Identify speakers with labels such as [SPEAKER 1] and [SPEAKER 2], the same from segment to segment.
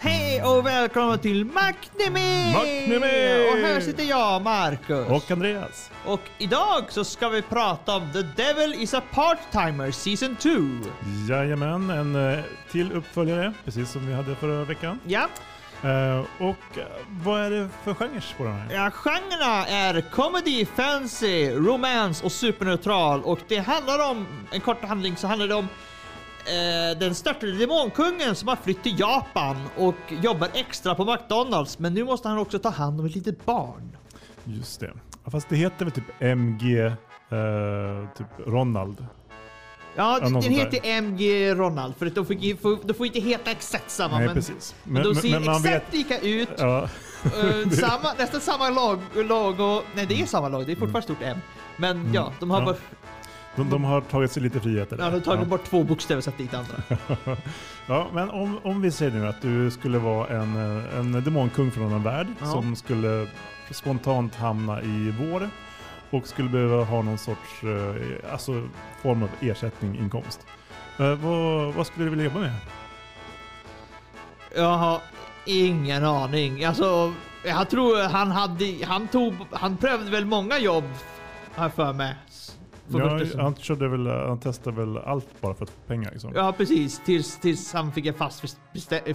[SPEAKER 1] Hej och välkomna till Macneme!
[SPEAKER 2] Macneme!
[SPEAKER 1] Och här sitter jag, Marcus.
[SPEAKER 2] Och Andreas.
[SPEAKER 1] Och idag så ska vi prata om The Devil is a Part-Timer Season 2.
[SPEAKER 2] Jajamän, en eh, till uppföljare, precis som vi hade förra veckan.
[SPEAKER 1] Ja,
[SPEAKER 2] Eh, och eh, vad är det för genrer på den här?
[SPEAKER 1] ja genrerna är comedy, fantasy, romance och superneutral. Och det handlar om, en kort handling så handlar det om eh, den störtade demonkungen som har flytt till Japan och jobbar extra på McDonalds. Men nu måste han också ta hand om ett litet barn.
[SPEAKER 2] Just det. Ja, Fast det heter väl typ MG, typ Ronald.
[SPEAKER 1] Ja, den heter MG Ronald för att de får, får, de får inte heta exakt samma.
[SPEAKER 2] Nej,
[SPEAKER 1] men,
[SPEAKER 2] precis.
[SPEAKER 1] men, de ser
[SPEAKER 2] man
[SPEAKER 1] exakt lika ut.
[SPEAKER 2] Ja,
[SPEAKER 1] Eh, samma, nästan samma lag, logo. Nej, det är samma lag. Det är fortfarande stort M. Men ja, de har
[SPEAKER 2] Mm. Ja.
[SPEAKER 1] bara
[SPEAKER 2] de, de har tagit sig lite friheter.
[SPEAKER 1] ja, de har tagit
[SPEAKER 2] Ja.
[SPEAKER 1] bort två bokstäver och satt dit andra.
[SPEAKER 2] Ja, men om, om vi säger nu att du skulle vara en, en demonkung från en värld
[SPEAKER 1] Ja.
[SPEAKER 2] som skulle spontant hamna i vår och skulle behöva ha någon sorts eh, alltså, form av ersättning, inkomst. Eh, vad, vad skulle du vilja jobba med?
[SPEAKER 1] Jag har ingen aning. Alltså, jag tror han hade... Han tog... Han prövade väl många jobb, jag för mig.
[SPEAKER 2] Ja, han, körde väl, han testade väl allt bara för att få pengar. Liksom.
[SPEAKER 1] Ja, precis. Tills, tills han fick en fast,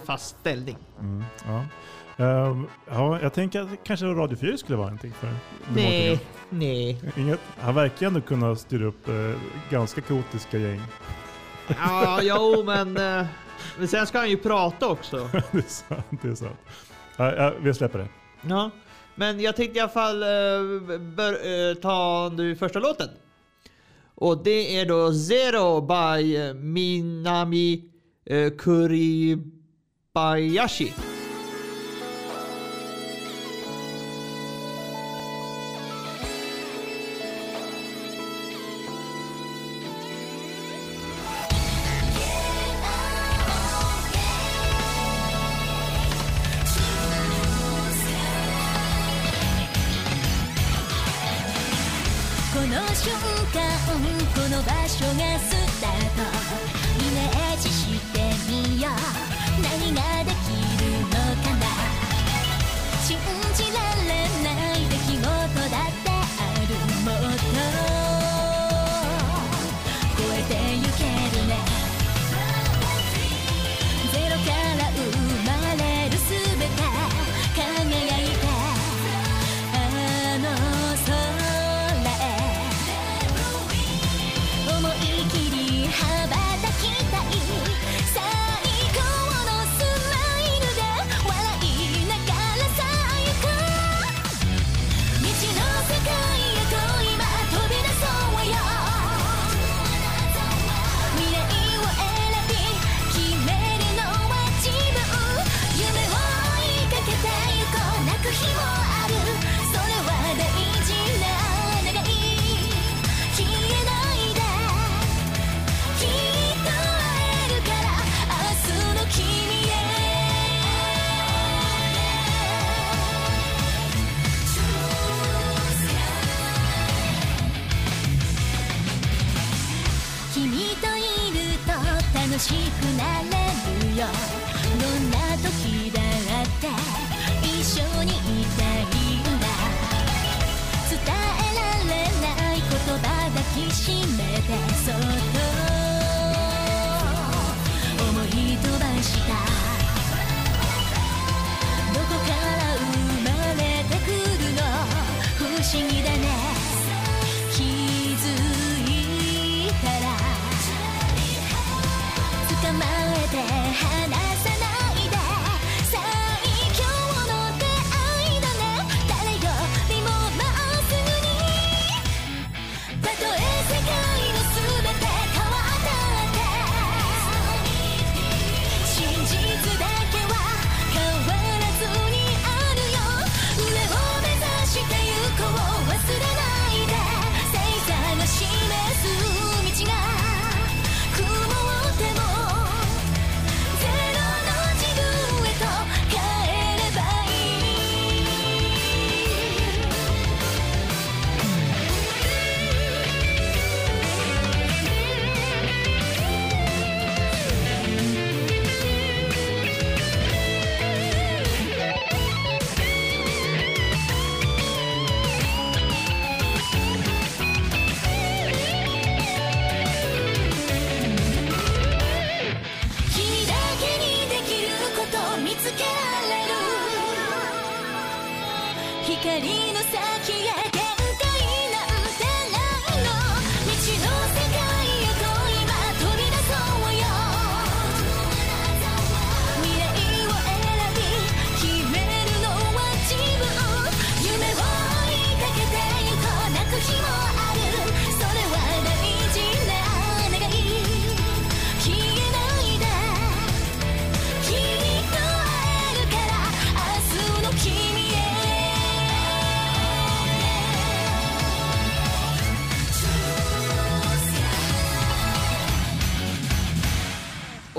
[SPEAKER 1] fast ställning.
[SPEAKER 2] Mm, ja. Ehm, ja, jag tänker att kanske Radio 4 skulle vara någonting för
[SPEAKER 1] Nej, nej.
[SPEAKER 2] Inget, han verkar ändå kunna styra upp eh, ganska kaotiska gäng.
[SPEAKER 1] Ja, jo, men... eh, Men sen ska han ju prata också.
[SPEAKER 2] det är sant. Det är sant. Ja, ja, vi släpper det.
[SPEAKER 1] Ja, men jag tänkte i alla fall uh, bör, eh, ta nu första låten. Och det är då Zero by eh, Minami uh, Kuribayashi.
[SPEAKER 3] 間この場所が好き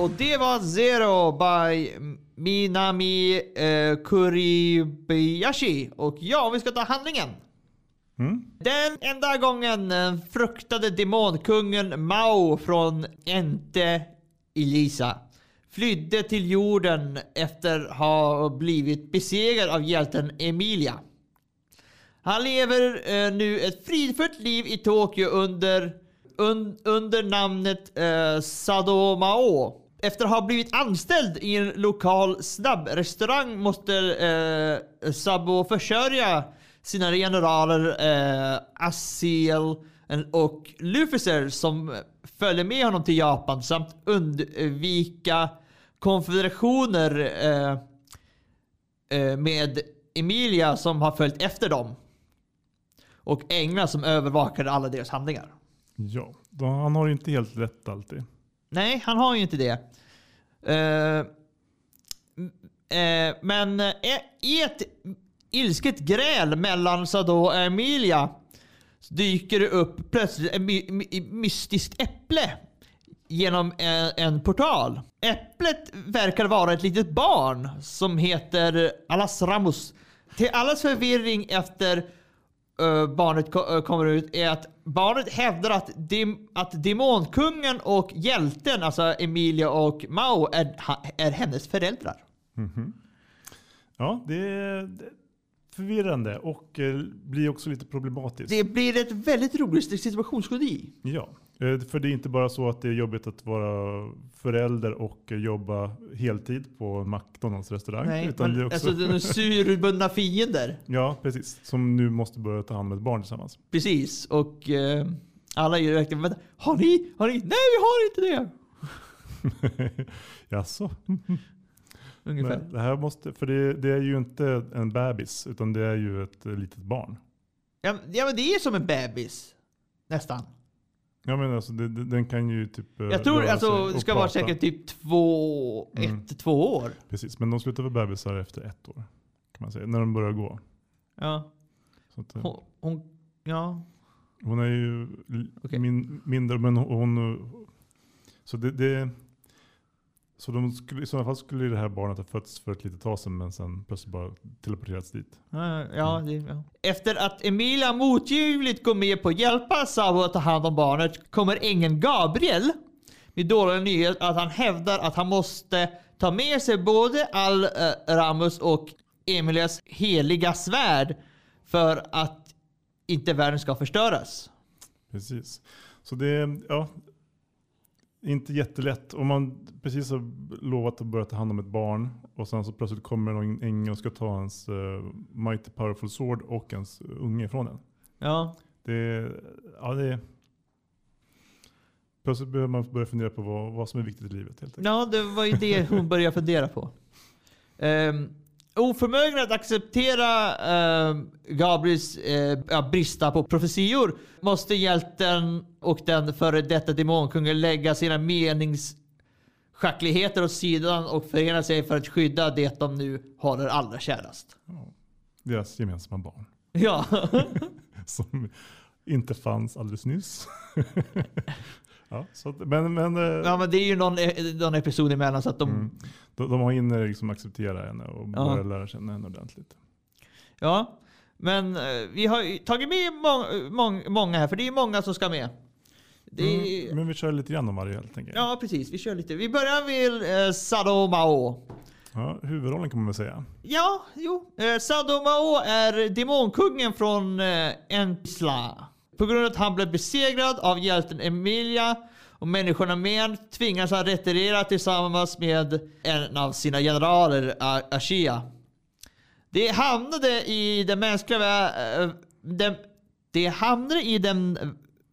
[SPEAKER 1] Och det var Zero by Minami eh, Kuribayashi. Och ja, vi ska ta handlingen. Den enda gången den fruktade demonkungen Mao från Ente Elisa flydde till jorden efter att ha blivit besegrad av hjälten Emilia. Han lever eh, nu ett fridfullt liv i Tokyo under, un, under namnet eh, Sadomao. Efter att ha blivit anställd i en lokal snabbrestaurang måste eh, Sabo försörja sina generaler eh, Asiel och Luficer som följer med honom till Japan samt undvika konfederationer eh, eh med Emilia som har följt efter dem. Och Engla som övervakade alla deras handlingar.
[SPEAKER 2] Ja, han har ju inte helt rätt alltid.
[SPEAKER 1] Nej, han har ju inte det. Uh, uh, men eh, i ett ilsket gräl mellan Sado och Emilia dyker det upp plötsligt ett mystiskt äpple genom en, en portal. Äpplet verkar vara ett litet barn som heter Alas Ramos. Till allas förvirring efter eh, barnet ko- kommer ut är att barnet hävdar att, dem- att demonkungen och hjälten, alltså Emilia och Mao, är, är hennes föräldrar.
[SPEAKER 2] Ja, det är det är förvirrande och eh, blir också lite problematiskt.
[SPEAKER 1] Det blir ett väldigt roligt situationskomedi.
[SPEAKER 2] Ja, för det är inte bara så att det är jobbigt att vara förälder och eh, jobba heltid på McDonalds restaurang.
[SPEAKER 1] Nej,
[SPEAKER 2] utan
[SPEAKER 1] men,
[SPEAKER 2] det är också,
[SPEAKER 1] alltså de är surbundna fiender.
[SPEAKER 2] Ja, precis. Som nu måste börja ta hand om ett barn tillsammans.
[SPEAKER 1] Precis, och eh, alla är ju verkligen vänta, har ni? Har ni? Nej, vi har inte det!
[SPEAKER 2] Jaså?
[SPEAKER 1] Ungefär.
[SPEAKER 2] Men det här måste, för det, det är ju inte en bebis utan det är ju ett eh, litet barn.
[SPEAKER 1] Ja, ja, men det är som en bebis. Nästan.
[SPEAKER 2] Ja men alltså det, den kan ju typ eh,
[SPEAKER 1] Jag tror alltså det ska vara säkert typ två,
[SPEAKER 2] Mm.
[SPEAKER 1] ett, två år.
[SPEAKER 2] Precis, men de slutar vara bebisar efter ett år. Kan man säga, när de börjar gå.
[SPEAKER 1] Ja.
[SPEAKER 2] Att, eh,
[SPEAKER 1] Hon, hon, ja.
[SPEAKER 2] Hon är ju
[SPEAKER 1] Okej.
[SPEAKER 2] min, mindre, men hon... hon så det, det, så de skulle, i sådana fall skulle det här barnet ha fötts för ett litet tag sedan men sen plötsligt bara teleporterats dit.
[SPEAKER 1] Ja, ja, det, ja. Efter att Emilia motgivligt går med på att hjälpa Sabo att ta hand om barnet kommer ängeln Gabriel med dåliga nyhet att han hävdar att han måste ta med sig både Al eh, Ramus och Emilias heliga svärd för att inte världen ska förstöras.
[SPEAKER 2] Precis. Så det ja, inte jättelätt. Om man precis har lovat att börja ta hand om ett barn och sen så plötsligt kommer någon ängel och ska ta hans uh, mighty powerful sword och ens unge ifrån en.
[SPEAKER 1] Ja,
[SPEAKER 2] Det, ja, det, plötsligt behöver man börja fundera på vad, vad som är viktigt i livet. Helt enkelt.
[SPEAKER 1] ja det var ju det hon började fundera på. Um, oförmögen att acceptera ehm, Gabriels ja, brista på profetior måste hjälten och den före detta demonkungen lägga sina meningsschackligheter åt sidan och förena sig för att skydda det de nu håller allra kärast.
[SPEAKER 2] Deras gemensamma barn.
[SPEAKER 1] Ja,
[SPEAKER 2] Som inte fanns alldeles nyss. ja, så men men eh,
[SPEAKER 1] ja men det är ju någon, någon episod emellan så att de...
[SPEAKER 2] mm, de, de har hinner liksom acceptera henne och
[SPEAKER 1] Ja.
[SPEAKER 2] börja lära känna henne ordentligt.
[SPEAKER 1] Ja, men eh, vi har tagit med mång, mång, många här, för det är många som ska med. Är,
[SPEAKER 2] Mm, men vi kör lite grann om varje helt enkelt.
[SPEAKER 1] Ja, precis. Vi kör lite. Vi börjar med eh, Sado Mao.
[SPEAKER 2] Ja, huvudrollen kan man väl säga.
[SPEAKER 1] Ja, jo. Eh, Sado Mao är demonkungen från eh, Ensla. På grund av att han blev besegrad av hjälten Emilia och människorna med tvingas han retirera tillsammans med en av sina generaler, Ashia. Det hamnade i den mänskliga världen. Det, det hamnade i den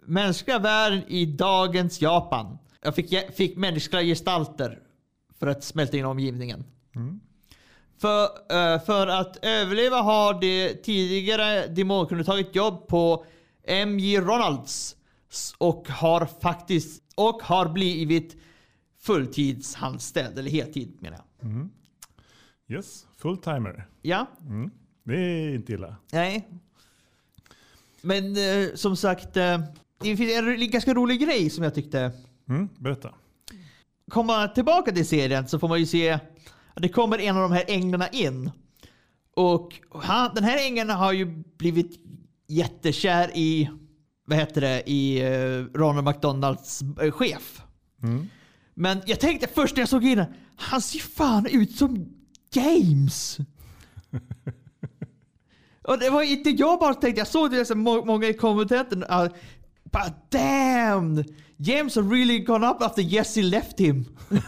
[SPEAKER 1] mänskliga världen i dagens Japan. Jag fick, fick mänskliga gestalter för att smälta in omgivningen. För, eh, för att överleva har de tidigare demonkunde tagit jobb på MJ Ronalds och har faktiskt och har blivit fulltidsanställd, eller heltid menar jag.
[SPEAKER 2] Yes, full-timer.
[SPEAKER 1] Ja,
[SPEAKER 2] Det är inte illa.
[SPEAKER 1] nej. Men eh, som sagt, eh, det finns en ganska rolig grej som jag tyckte.
[SPEAKER 2] Mm, berätta.
[SPEAKER 1] Kommer man tillbaka till serien så får man ju se att det kommer en av de här änglarna in. Och han, den här ängeln har ju blivit jättekär i, vad heter det, i uh, Ronald McDonalds eh, chef. Men jag tänkte först när jag såg in den, han ser fan ut som James. Och det var inte jag bara tänkte, jag såg det så många i kommentarerna. Uh, but damn! James har really gone up after Jesse left him.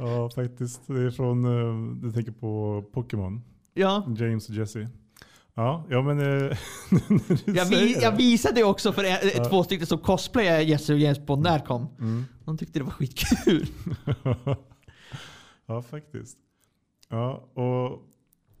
[SPEAKER 2] Ja, faktiskt. Det är från, eh, du tänker på Pokémon.
[SPEAKER 1] Ja.
[SPEAKER 2] James och Jesse. Ja, ja men... eh, när
[SPEAKER 1] Jag, vi, jag visade också för en, två stycken som cosplayar Jesse och James på Närcom.
[SPEAKER 2] Mm.
[SPEAKER 1] De tyckte det var skitkul.
[SPEAKER 2] ja, faktiskt. Ja, och,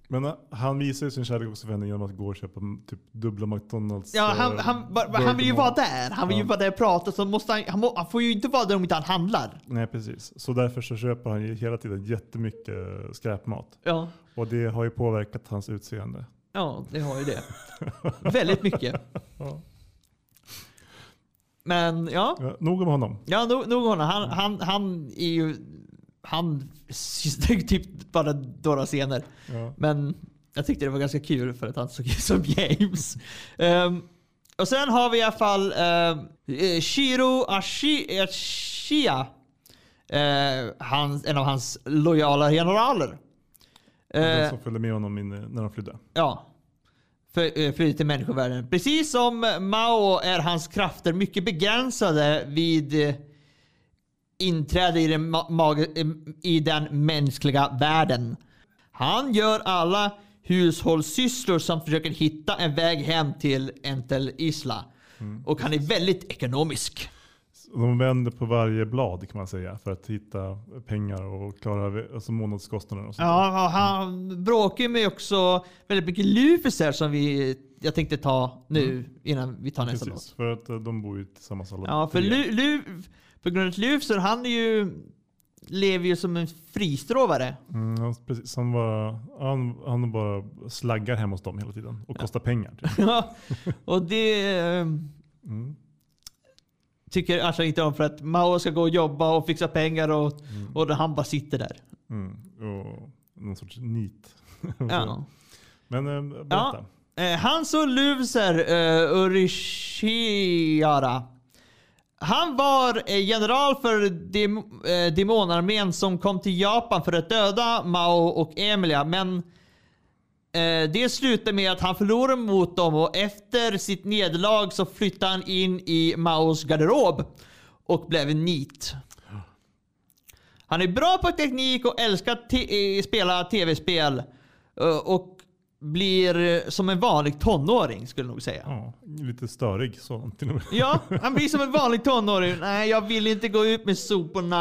[SPEAKER 2] men eh, han visar ju sin kärlek också för henne genom att gå och köpa mm, typ dubbla McDonalds.
[SPEAKER 1] Ja, han,
[SPEAKER 2] eh,
[SPEAKER 1] han, ba- han vill ju vara där. Han vill ju
[SPEAKER 2] Ja.
[SPEAKER 1] vara där och prata. Så måste han, han, må, han får ju inte vara där om inte han handlar.
[SPEAKER 2] Nej, precis. Så därför så köper han ju hela tiden jättemycket skräpmat.
[SPEAKER 1] Ja,
[SPEAKER 2] Och det har ju påverkat hans utseende.
[SPEAKER 1] ja det har ju det. Väldigt mycket.
[SPEAKER 2] Ja.
[SPEAKER 1] Men ja,
[SPEAKER 2] Ja, nog om honom.
[SPEAKER 1] ja nog, nog honom. Han, han, han är ju... Han syns typ bara några scener.
[SPEAKER 2] Ja.
[SPEAKER 1] Men jag tyckte det var ganska kul för att han såg ut som James. Ehm, och sen har vi i alla fall um, Shiro Ashi, Ashia. Eh, han, en av hans lojala generaler.
[SPEAKER 2] Den
[SPEAKER 1] Eh,
[SPEAKER 2] som följde med honom in, när de flydde.
[SPEAKER 1] Ja. För, eh, flydde till människovärlden. Precis som Mao är hans krafter mycket begränsade vid eh, inträde i den, eh, i den mänskliga världen. Han gör alla hushållssysslor samt försöker hitta en väg hem till Entel Isla. Och han är väldigt ekonomisk.
[SPEAKER 2] De vänder på varje blad kan man säga för att hitta pengar och klara alltså månadskostnader. Och sånt.
[SPEAKER 1] Ja, han bråkar med också väldigt mycket Lufiser som vi, jag tänkte ta nu innan vi tar nästa låt.
[SPEAKER 2] Precis, för att eh, de bor ju tillsammans alla
[SPEAKER 1] Ja, för. Lu, grund av Lufser, han är ju, lever ju som en fristråvare.
[SPEAKER 2] Mm, han, precis, han, bara, han, han bara slaggar hem hos dem hela tiden och kostar pengar. Typ.
[SPEAKER 1] Ja, och det eh,
[SPEAKER 2] Mm.
[SPEAKER 1] Tycker Asha inte om för att Mao ska gå och jobba och fixa pengar och,
[SPEAKER 2] Mm.
[SPEAKER 1] och han bara sitter där.
[SPEAKER 2] Mm. Och någon sorts nit.
[SPEAKER 1] Ja.
[SPEAKER 2] Men eh, berätta.
[SPEAKER 1] Eh, Hans och Luvser uh, Urishiara. Han var eh, general för dem, eh, demonarmén som kom till Japan för att döda Mao och Emilia. Men eh, Eh, det slutade med att han förlorade mot dem och efter sitt nederlag så flyttade han in i Maos garderob och blev en nit. Han är bra på teknik och älskar att eh, spela tv-spel. Eh, och blir eh, som en vanlig tonåring skulle jag nog säga.
[SPEAKER 2] Ja, lite störig så till och med.
[SPEAKER 1] Ja, han blir som en vanlig tonåring. Nej, jag vill inte gå ut med soporna.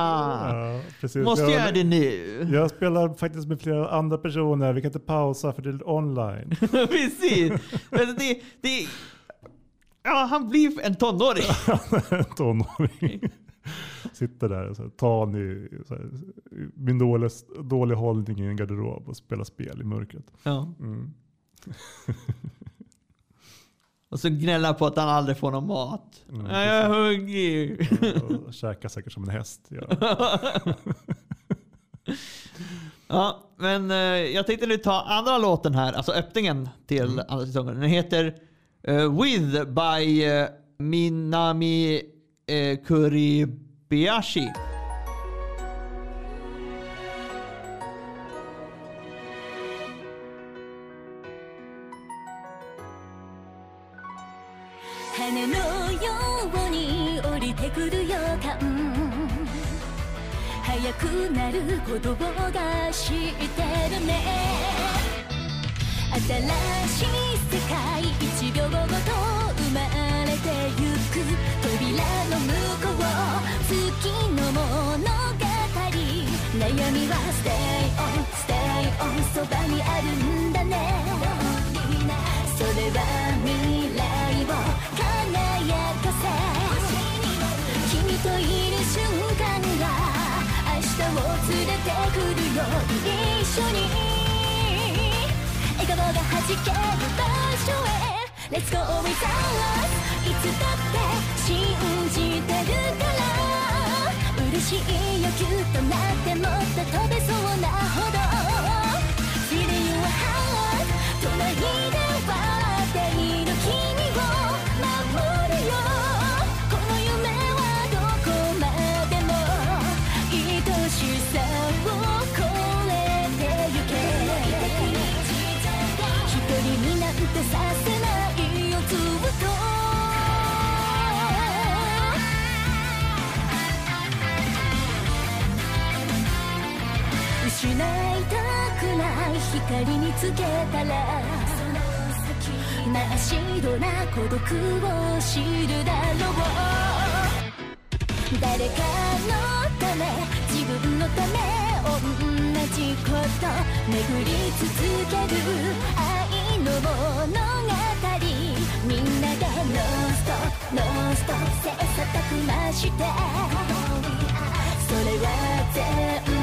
[SPEAKER 2] Ja, precis.
[SPEAKER 1] Måste
[SPEAKER 2] jag,
[SPEAKER 1] göra det nu.
[SPEAKER 2] Jag spelar faktiskt med flera andra personer. Vi kan inte pausa för det är online.
[SPEAKER 1] Precis. Men det, det, ja, han blir en tonåring.
[SPEAKER 2] Tonåring. Sitter där och så här, så här, med dålig, dålig hållning i en garderob och spelar spel i mörkret.
[SPEAKER 1] Ja.
[SPEAKER 2] Mm.
[SPEAKER 1] Och så gnäller han på att han aldrig får någon mat.
[SPEAKER 2] Mm,
[SPEAKER 1] Ja, jag är hungrig.
[SPEAKER 2] Och käkar säkert som en häst. Ja.
[SPEAKER 1] Ja, men eh, jag tänkte nu ta andra låten här, alltså öppningen till andra säsongen. Den heter eh, With by eh, Minami uh, Kuribayashi.
[SPEAKER 3] Biashi. なる言葉が知ってるね新しい世界一秒ごと生まれてゆく扉の向みは Stay on Stay on そばにあるんだね。それは未来を輝かせ。君といる瞬間が明日を連れてくるよ一緒に。笑顔が弾ける場所へ。Let's go with us いつだって信じてるから。しいよキュッとなってもっと飛べそうなほどない光につけたら真っ白な孤独を知るだろう。誰かのため自分のため同じこと巡り続ける愛の物語。みんなでノンストップノンスト切磋琢磨して。それは全部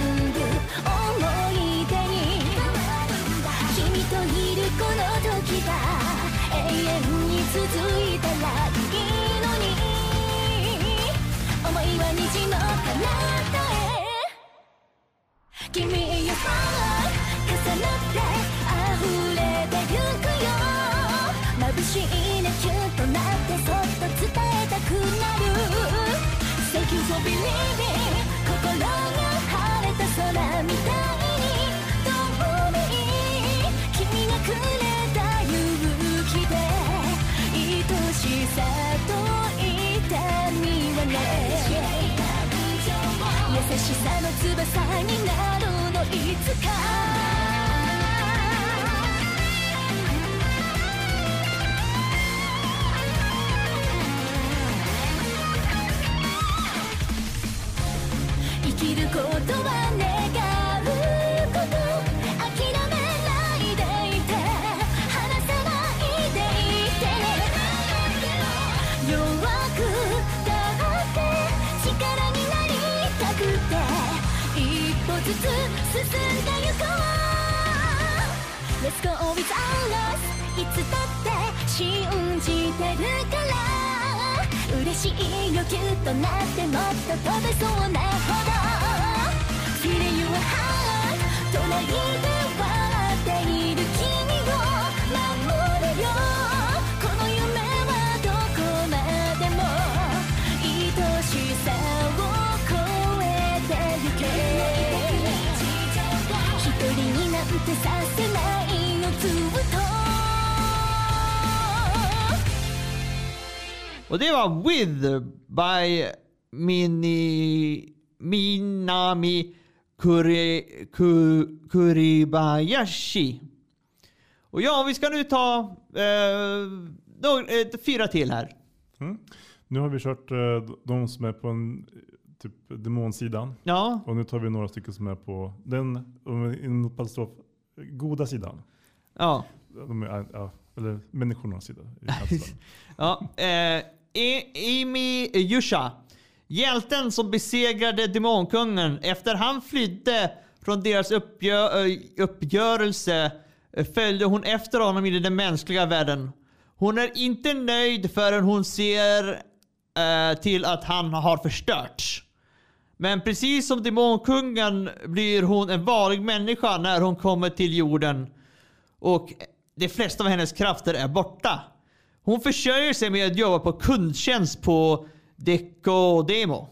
[SPEAKER 3] 続いたらいいのに思いは虹の彼方へ君よ重なって溢れてゆくよ眩しいねキュッとなってそっと伝えたくなる Thank you for believing 心が晴れた空みたいに透明君がくれ優しさの翼になるのいつか。生きることはね。しいよキュッとなってもっと飛べそうなほど。Feel your heart 隣で
[SPEAKER 1] Och det var With by Mini, Minami Kuri, Ku, Kuribayashi. Och ja, vi ska nu ta eh, några, eh, fyra till här.
[SPEAKER 2] Mm. Nu har vi kört eh, de som är på en, typ demonsidan.
[SPEAKER 1] Ja,
[SPEAKER 2] Och nu tar vi några stycken som är på den, inom katastrof, goda sidan.
[SPEAKER 1] ja.
[SPEAKER 2] De är, ja, eller människornas sida.
[SPEAKER 1] ja. Eh, Imi eh, Yusha. Hjälten som besegrade demonkungen efter han flydde från deras uppgö- eh, uppgörelse eh, följde hon efter honom in i den mänskliga världen. Hon är inte nöjd förrän hon ser eh, till att han har förstörts. Men precis som demonkungen blir hon en vanlig människa när hon kommer till jorden. Och de flesta av hennes krafter är borta. Hon försörjer sig med att jobba på kundtjänst på Decodemo.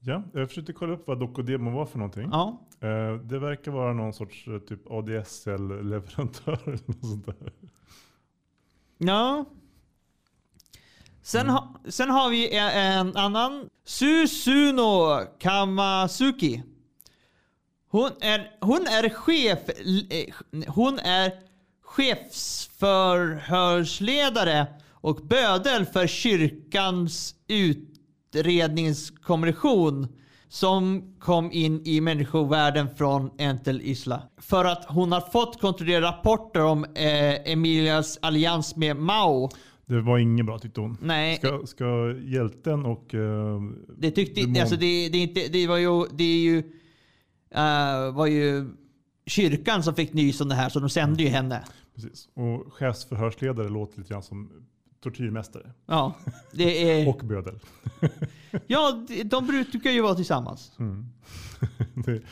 [SPEAKER 2] ja, jag försökte kolla upp vad Dokodemo var för någonting.
[SPEAKER 1] Ja.
[SPEAKER 2] Eh, det verkar vara någon sorts eh, typ ADSL-leverantör eller något sånt där.
[SPEAKER 1] Ja. Sen, ha, sen har vi en, en annan. Susuno Kamasuki. Hon är, hon är chef... eh, Hon är chefsförhörsledare och bödel för kyrkans utredningskommission som kom in i människovärlden från Entel Isla. För att hon har fått kontrollera rapporter om eh, Emilias allians med Mao.
[SPEAKER 2] Det var inget bra tyckte hon.
[SPEAKER 1] Nej,
[SPEAKER 2] Ska, ska hjälten och... eh,
[SPEAKER 1] det tyckte
[SPEAKER 2] demon-
[SPEAKER 1] alltså det, det, inte, det var ju, det är ju, eh, var ju kyrkan som fick nys om det här så de sände ju henne.
[SPEAKER 2] Precis. Och chefsförhörsledare låter lite grann som tortyrmästare.
[SPEAKER 1] Ja, det är,
[SPEAKER 2] Och bödel.
[SPEAKER 1] ja, de- brukar ju vara tillsammans.
[SPEAKER 2] Mm. det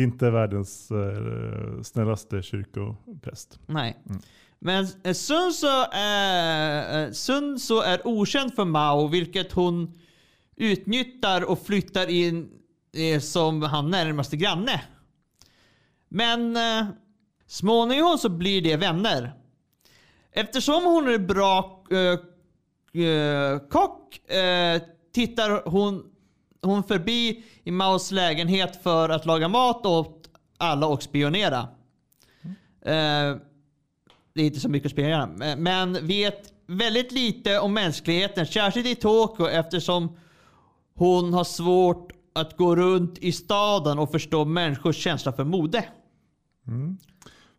[SPEAKER 2] är inte världens eh, snällaste kyrkopräst.
[SPEAKER 1] Nej.
[SPEAKER 2] Mm.
[SPEAKER 1] Men eh, Sun Tzu är, eh, Sun Tzu är okänd för Mao, vilket hon utnyttjar och flyttar in eh, som hans närmaste granne. Men eh, småningom så blir det vänner. Eftersom hon är bra äh, kock äh, tittar hon, hon förbi i Maos lägenhet för att laga mat åt alla och spionera. Eh, det är inte så mycket att spionera, men- vet väldigt lite om mänskligheten, särskilt i Tokyo eftersom hon har svårt att gå runt i staden och förstå människors känsla för mode. Mm.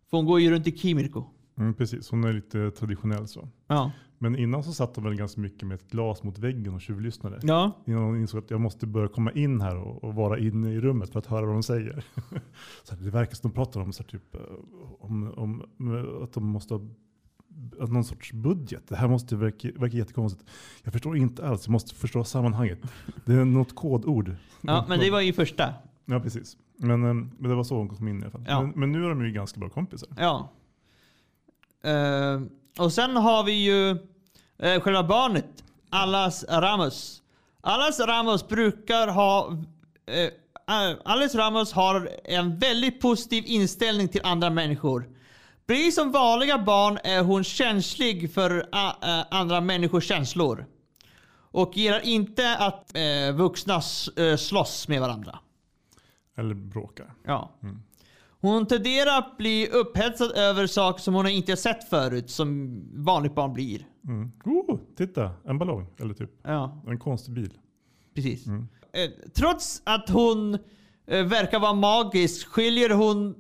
[SPEAKER 1] För hon går ju runt i Kimirko.
[SPEAKER 2] Mm, precis, hon är lite traditionell så.
[SPEAKER 1] Ja.
[SPEAKER 2] Men innan så satt hon väl ganska mycket med ett glas mot väggen och tjuvlyssnade.
[SPEAKER 1] Ja.
[SPEAKER 2] Innan hon insåg att jag måste börja komma in här och, och vara inne i rummet för att höra vad de säger. så här, det verkar som de pratar om, så här, typ, eh, om, om att de måste ha någon sorts budget. Det här måste verka, verka jättekonstigt. Jag förstår inte alls, jag måste förstå sammanhanget. Det är något kodord.
[SPEAKER 1] ja, men det var ju första.
[SPEAKER 2] Ja, precis. Men, eh, men det var så hon kom in i alla fall.
[SPEAKER 1] Ja.
[SPEAKER 2] Men, men nu är de ju ganska bra kompisar.
[SPEAKER 1] Ja. Eh, och sen har vi ju uh, själva barnet, Alas Ramos. Alas Ramos brukar ha... Uh, Alice Ramos har en väldigt positiv inställning till andra människor. Precis som vanliga barn är hon känslig för andra människors känslor. Och gillar inte att vuxna slåss med varandra.
[SPEAKER 2] Eller bråkar.
[SPEAKER 1] Ja. Hon tenderar att bli upphetsad över saker som hon inte har sett förut, som vanligt barn blir.
[SPEAKER 2] Mm. Oh, titta, en ballong. Eller typ
[SPEAKER 1] Ja,
[SPEAKER 2] en konstig bil.
[SPEAKER 1] precis. Eh, trots att hon eh, verkar vara magisk skiljer hon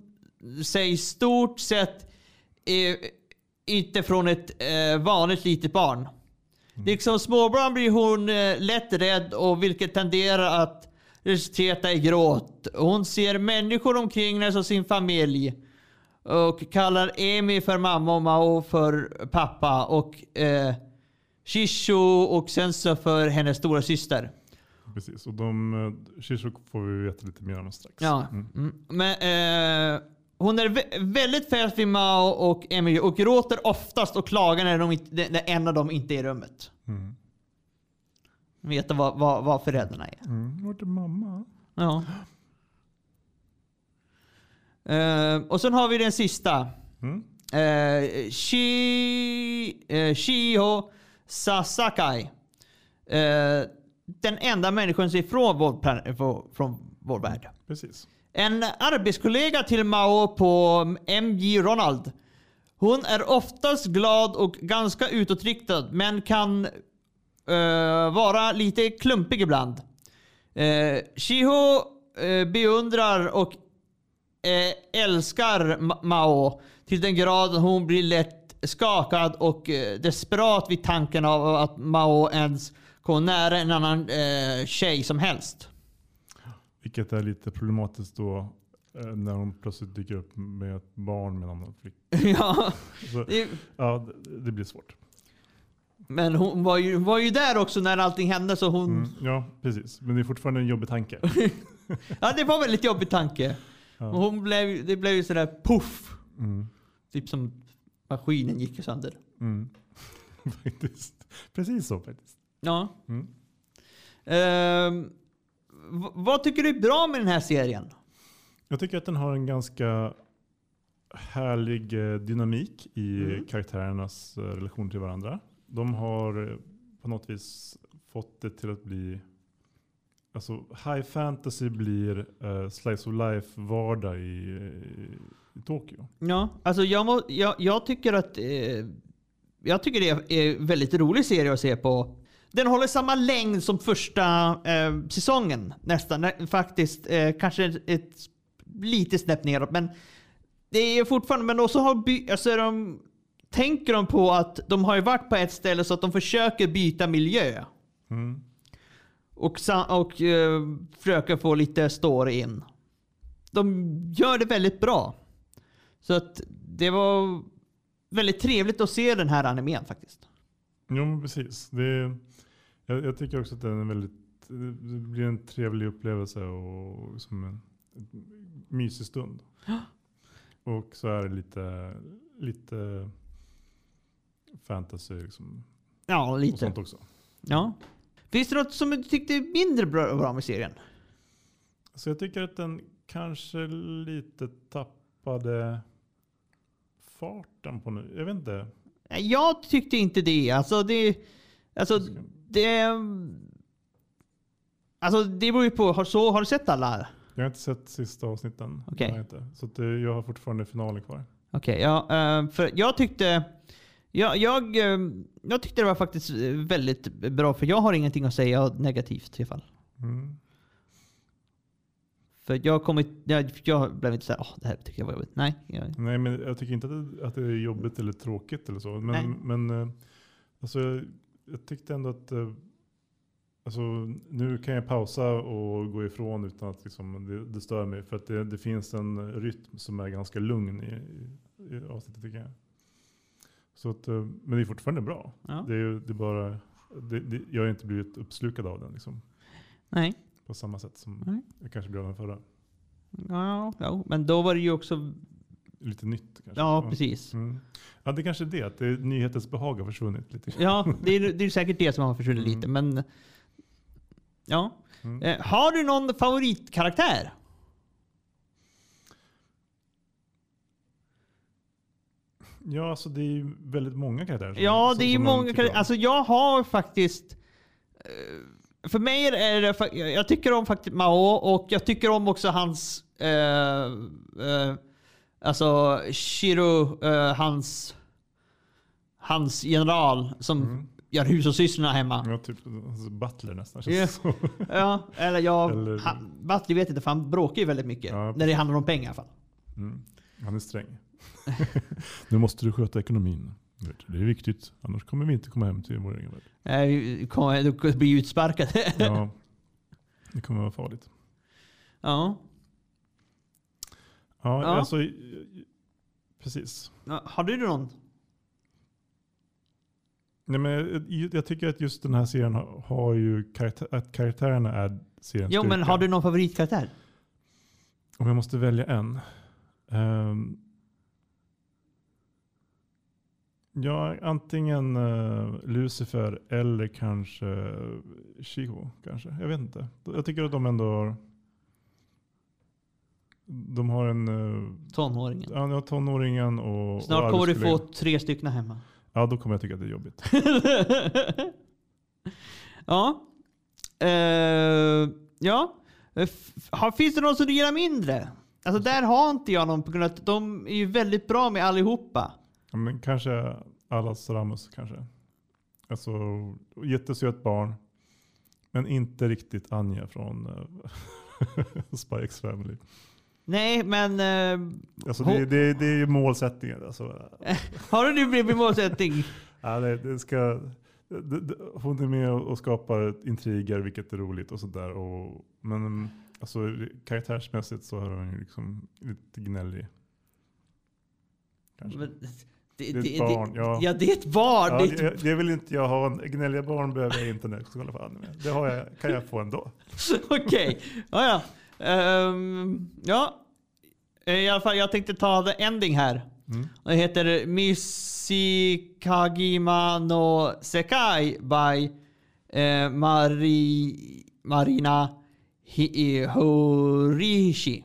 [SPEAKER 1] sig stort sett eh, inte från ett vanligt litet barn. Liksom småbarn blir hon lätt rädd och vilket tenderar att resultera i gråt. Hon ser människor omkring sig som sin familj. Och kallar Emi för mamma och Mao för pappa. Och eh, Shisho och Senso för hennes stora syster.
[SPEAKER 2] Precis, och de, eh, Shishok får vi veta lite mer om strax.
[SPEAKER 1] Ja.
[SPEAKER 2] Mm.
[SPEAKER 1] Mm. Men, eh, hon är vä- väldigt fäst vid Mao och Emily och gråter oftast och klagar när, de när en av dem inte är i rummet.
[SPEAKER 2] Mm.
[SPEAKER 1] Vet vad, vad, vad föräldrarna är.
[SPEAKER 2] Mm. Vart är mamma?
[SPEAKER 1] Ja. Eh, och sen har vi den sista.
[SPEAKER 2] Mm.
[SPEAKER 1] Uh, Shi, eh, Shiho Sasakai. Den enda människan som är från vår, från vår värld.
[SPEAKER 2] Precis.
[SPEAKER 1] En arbetskollega till Mao på MJ Ronald. Hon är oftast glad och ganska utåtriktad men kan eh, vara lite klumpig ibland. Uh, Shiho eh, beundrar och eh, älskar Ma- Mao till den grad hon blir lätt skakad och desperat vid tanken av att Mao ens kommer nära en annan eh, tjej som helst.
[SPEAKER 2] Vilket är lite problematiskt då när hon plötsligt dyker upp med ett barn med en annan flicka.
[SPEAKER 1] ja,
[SPEAKER 2] Så, ja, det blir svårt.
[SPEAKER 1] Men hon var ju, var ju där också när allting hände så hon...
[SPEAKER 2] Mm. Ja, precis. Men det är fortfarande en jobbig tanke.
[SPEAKER 1] Ja, det var en väldigt jobbig tanke.
[SPEAKER 2] Ja.
[SPEAKER 1] Hon blev, det blev ju sådär puff.
[SPEAKER 2] Mm.
[SPEAKER 1] Typ som maskinen gick sönder.
[SPEAKER 2] Mm. Precis så faktiskt.
[SPEAKER 1] Ja. V- vad tycker du är bra med den här serien?
[SPEAKER 2] Jag tycker att den har en ganska härlig eh, dynamik i
[SPEAKER 1] Mm.
[SPEAKER 2] karaktärernas eh, relation till varandra. De har eh, på något vis fått det till att bli Alltså high fantasy blir uh, slice of life vardag i, i, i Tokyo.
[SPEAKER 1] Ja, alltså jag, må, jag, jag tycker att eh, jag tycker det är en väldigt rolig serie att se på. Den håller samma längd som första eh, säsongen nästan. Faktiskt eh, kanske ett, ett lite snäpp neråt. Men det är fortfarande, men också har by, alltså de, tänker de på att de har ju varit på ett ställe så att de försöker byta miljö.
[SPEAKER 2] Mm.
[SPEAKER 1] Och, och eh, försöker få lite story in. De gör det väldigt bra. Så att det var väldigt trevligt att se den här animen faktiskt.
[SPEAKER 2] Jo, men precis. Det jag, jag tycker också att den är väldigt, det blir en trevlig upplevelse och som en mysig stund. Och så är det lite, lite fantasy liksom,
[SPEAKER 1] Ja,
[SPEAKER 2] och
[SPEAKER 1] lite.
[SPEAKER 2] sånt också.
[SPEAKER 1] Ja. Finns det något som du tyckte mindre bra, bra med serien?
[SPEAKER 2] Så jag tycker att den kanske lite tappade farten på nu. Jag vet inte.
[SPEAKER 1] Jag tyckte inte det. Alltså det... Alltså det... Alltså det beror ju på. Har, så, har du sett alla?
[SPEAKER 2] Jag har inte sett sista avsnitten. Har jag inte. Så eh, jag har fortfarande finalen kvar.
[SPEAKER 1] Okej, ja. eh, för jag tyckte... Jag, jag, eh, jag tyckte det var faktiskt eh, väldigt bra, för jag har ingenting att säga negativt i alla fall.
[SPEAKER 2] Mm.
[SPEAKER 1] För jag kommit, jag, jag blev inte såhär, åh det här tycker jag var jobbigt. Nej. Jag,
[SPEAKER 2] Nej, men jag tycker inte att det, att det är jobbigt eller tråkigt eller så. Men,
[SPEAKER 1] Nej.
[SPEAKER 2] men eh, alltså, jag, jag tyckte ändå att alltså, nu kan jag pausa och gå ifrån utan att liksom, det, det stör mig. För att det, det finns en rytm som är ganska lugn i, i, i avsnittet tycker jag. Så att, eh, men det är fortfarande bra.
[SPEAKER 1] ja.
[SPEAKER 2] Det är, det är bara, det, det, jag har inte blivit uppslukad av den liksom,
[SPEAKER 1] Nej.
[SPEAKER 2] på samma sätt som
[SPEAKER 1] Nej.
[SPEAKER 2] jag kanske blev av den förra.
[SPEAKER 1] Ja, ja, men då var det ju också...
[SPEAKER 2] Lite nytt kanske.
[SPEAKER 1] Ja, precis.
[SPEAKER 2] Mm. Ja, det är kanske är det. Att det nyhetens behag har försvunnit lite.
[SPEAKER 1] Ja, det är, det är säkert det som har försvunnit
[SPEAKER 2] Mm.
[SPEAKER 1] lite, men... Ja.
[SPEAKER 2] Mm.
[SPEAKER 1] Eh, har du någon favoritkaraktär?
[SPEAKER 2] Ja, alltså det är ju väldigt många karaktärer. som-
[SPEAKER 1] Ja, det är ju många karaktärer. Alltså jag har faktiskt... eh, För mig är det... Jag tycker om faktiskt Mao och jag tycker om också hans... eh, eh, alltså Shiro, eh, hans... Hans general som
[SPEAKER 2] Mm.
[SPEAKER 1] gör hushållssysslorna hemma.
[SPEAKER 2] Ja, typ alltså Butler nästan. känns
[SPEAKER 1] Ja.
[SPEAKER 2] det som.
[SPEAKER 1] Ja, eller jag...
[SPEAKER 2] Eller-
[SPEAKER 1] Han, Butler vet inte för han bråkar ju väldigt mycket.
[SPEAKER 2] Ja,
[SPEAKER 1] när det handlar om pengar i alla fall.
[SPEAKER 2] Mm. Han är sträng. nu måste du sköta ekonomin. Det är viktigt, annars kommer vi inte komma hem till vår egen värld.
[SPEAKER 1] Eh, kommer- Då blir ju utspärkade.
[SPEAKER 2] Ja, det kommer vara farligt.
[SPEAKER 1] ja.
[SPEAKER 2] Ja,
[SPEAKER 1] Ja.
[SPEAKER 2] alltså precis.
[SPEAKER 1] Har du någon?
[SPEAKER 2] Nej, men jag, tycker att just den här serien har, ju karaktär, att karaktärerna är seriens
[SPEAKER 1] Jo, men
[SPEAKER 2] styrka.
[SPEAKER 1] har du någon favoritkaraktär?
[SPEAKER 2] Om jag måste välja en. Ehm, ja, antingen eh, Lucifer eller kanske uh, Shiho. Kanske. Jag vet inte. Jag tycker att de ändå har... De har en... Uh,
[SPEAKER 1] Tonåringen.
[SPEAKER 2] ja, tonåringen och...
[SPEAKER 1] Snart
[SPEAKER 2] och
[SPEAKER 1] kommer du få tre stycken hemma.
[SPEAKER 2] Ja, då kommer jag tycka att det är jobbigt.
[SPEAKER 1] ja. Eh, ja. Finns det någon som du gillar mindre? Alltså där har inte jag någon på grund av att de är ju väldigt bra med allihopa.
[SPEAKER 2] Men kanske Alas Ramos kanske. Alltså, jättesöt barn. Men inte riktigt Anja från uh, Spy X Family.
[SPEAKER 1] Nej, men eh,
[SPEAKER 2] Alltså det, det, det är ju målsättningen. Alltså,
[SPEAKER 1] har du nu blivit målsättning?
[SPEAKER 2] ja, det, det ska, hon är med och skapar intriger, vilket är roligt och sådär. Men alltså, karaktärsmässigt så är hon ju liksom lite gnällig. Kanske.
[SPEAKER 1] Men, det,
[SPEAKER 2] Det är ett barn, ja.
[SPEAKER 1] ja. det är ett barn.
[SPEAKER 2] Ja,
[SPEAKER 1] det
[SPEAKER 2] det, vill inte jag ha. En, gnälliga barn behöver jag inte anime. Det har jag, kan jag få ändå.
[SPEAKER 1] Okej. Ja, ja. Ehm, ja. Eh, I alla fall, jag tänkte ta the ending här.
[SPEAKER 2] Mm.
[SPEAKER 1] Det heter Mishikagima no Sekai by eh, Mari, Marina Hi- Horishi.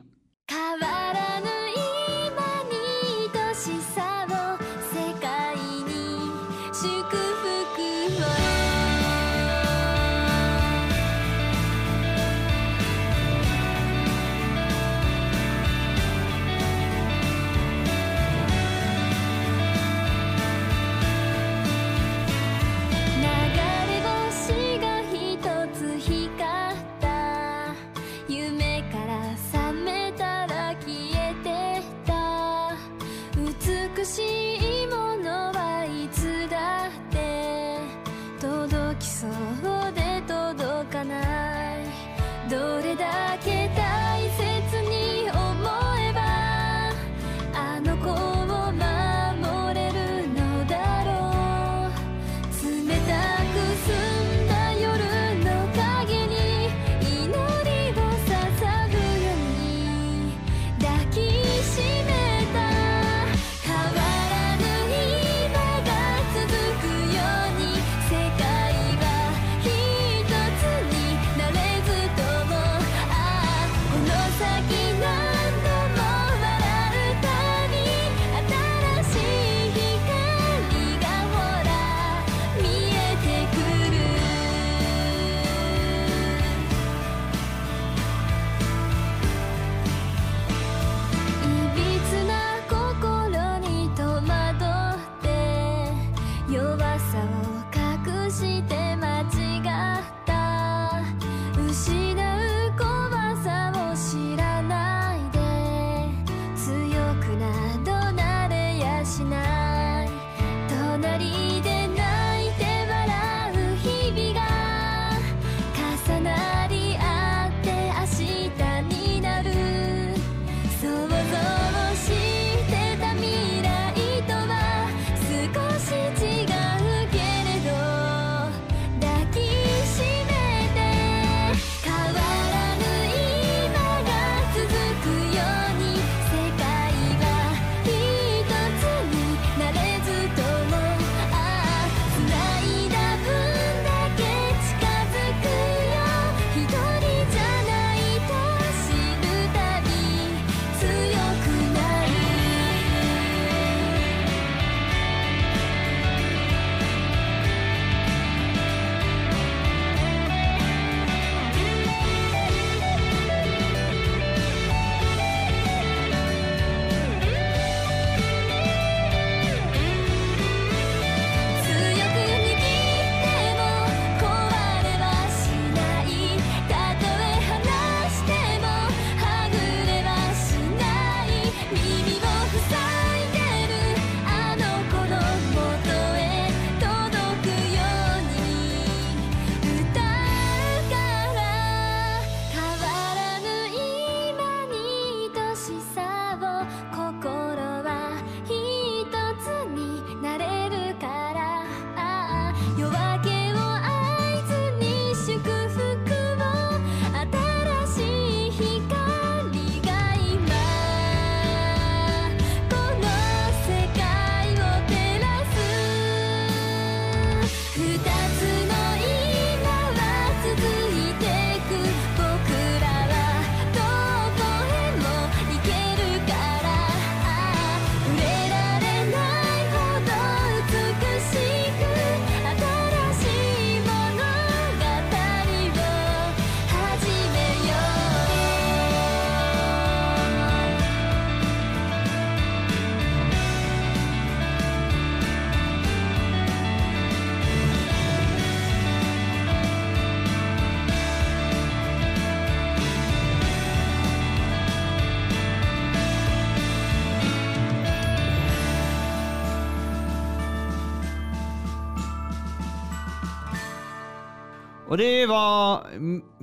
[SPEAKER 1] Och det var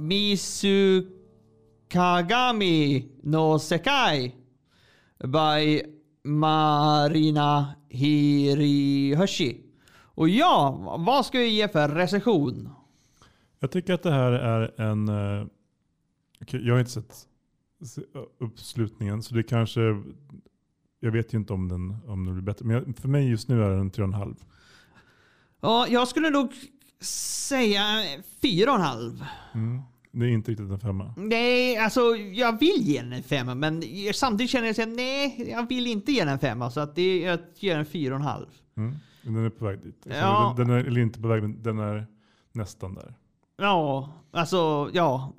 [SPEAKER 1] Misukagami no Sekai by Marina Hirihoshi. Och ja, vad ska vi ge för recension?
[SPEAKER 2] Jag tycker att det här är en... eh, jag har inte sett se- uppslutningen så det kanske... Jag vet ju inte om den, om den blir bättre. Men för mig just nu är den 3,5.
[SPEAKER 1] Ja, jag skulle nog säga fyra och en halv.
[SPEAKER 2] Mm. Det är inte riktigt en femma.
[SPEAKER 1] Nej, alltså jag vill ge den en femma, men samtidigt känner jag att nej, jag vill inte ge den en femma. Så att det, jag ger den fyra och en halv.
[SPEAKER 2] Mm. Den är på väg dit.
[SPEAKER 1] Ja.
[SPEAKER 2] Den, den är, eller inte på väg, men den är nästan där.
[SPEAKER 1] Ja, alltså ja.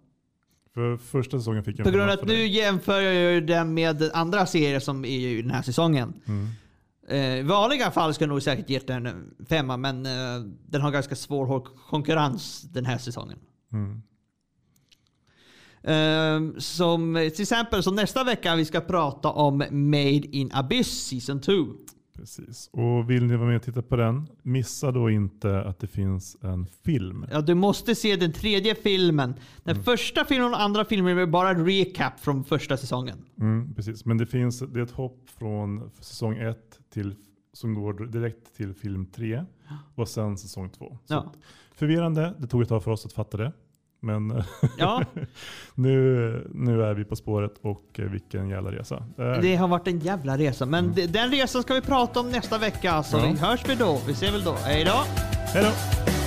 [SPEAKER 2] För första säsongen fick jag
[SPEAKER 1] På grund av att
[SPEAKER 2] dig.
[SPEAKER 1] jämför den med andra serier som är i den här säsongen.
[SPEAKER 2] Mm.
[SPEAKER 1] Eh, I vanliga fall skulle jag nog säkert gett den en femma, men eh, den har ganska svår konkurrens den här säsongen.
[SPEAKER 2] Mm.
[SPEAKER 1] Eh, som till exempel som nästa vecka vi ska prata om Made in Abyss Season 2.
[SPEAKER 2] Precis. Och vill ni vara med och titta på den, missa då inte att det finns en film.
[SPEAKER 1] Ja, du måste se den tredje filmen. Den första filmen och andra filmen är bara en recap från första säsongen.
[SPEAKER 2] Mm, precis. Men det finns det är ett hopp från säsong ett till, som går direkt till film tre och sen säsong två. Så
[SPEAKER 1] Ja.
[SPEAKER 2] Förvirrande, det tog ett tag för oss att fatta det. Men eh,
[SPEAKER 1] Ja,
[SPEAKER 2] nu, nu är vi på spåret och eh, vilken jävla resa. Det
[SPEAKER 1] det har varit en jävla resa. Men de- den resan ska vi prata om nästa vecka. Så
[SPEAKER 2] Ja.
[SPEAKER 1] vi hörs vi då. Vi ses väl då. Hej då!
[SPEAKER 2] Hej då!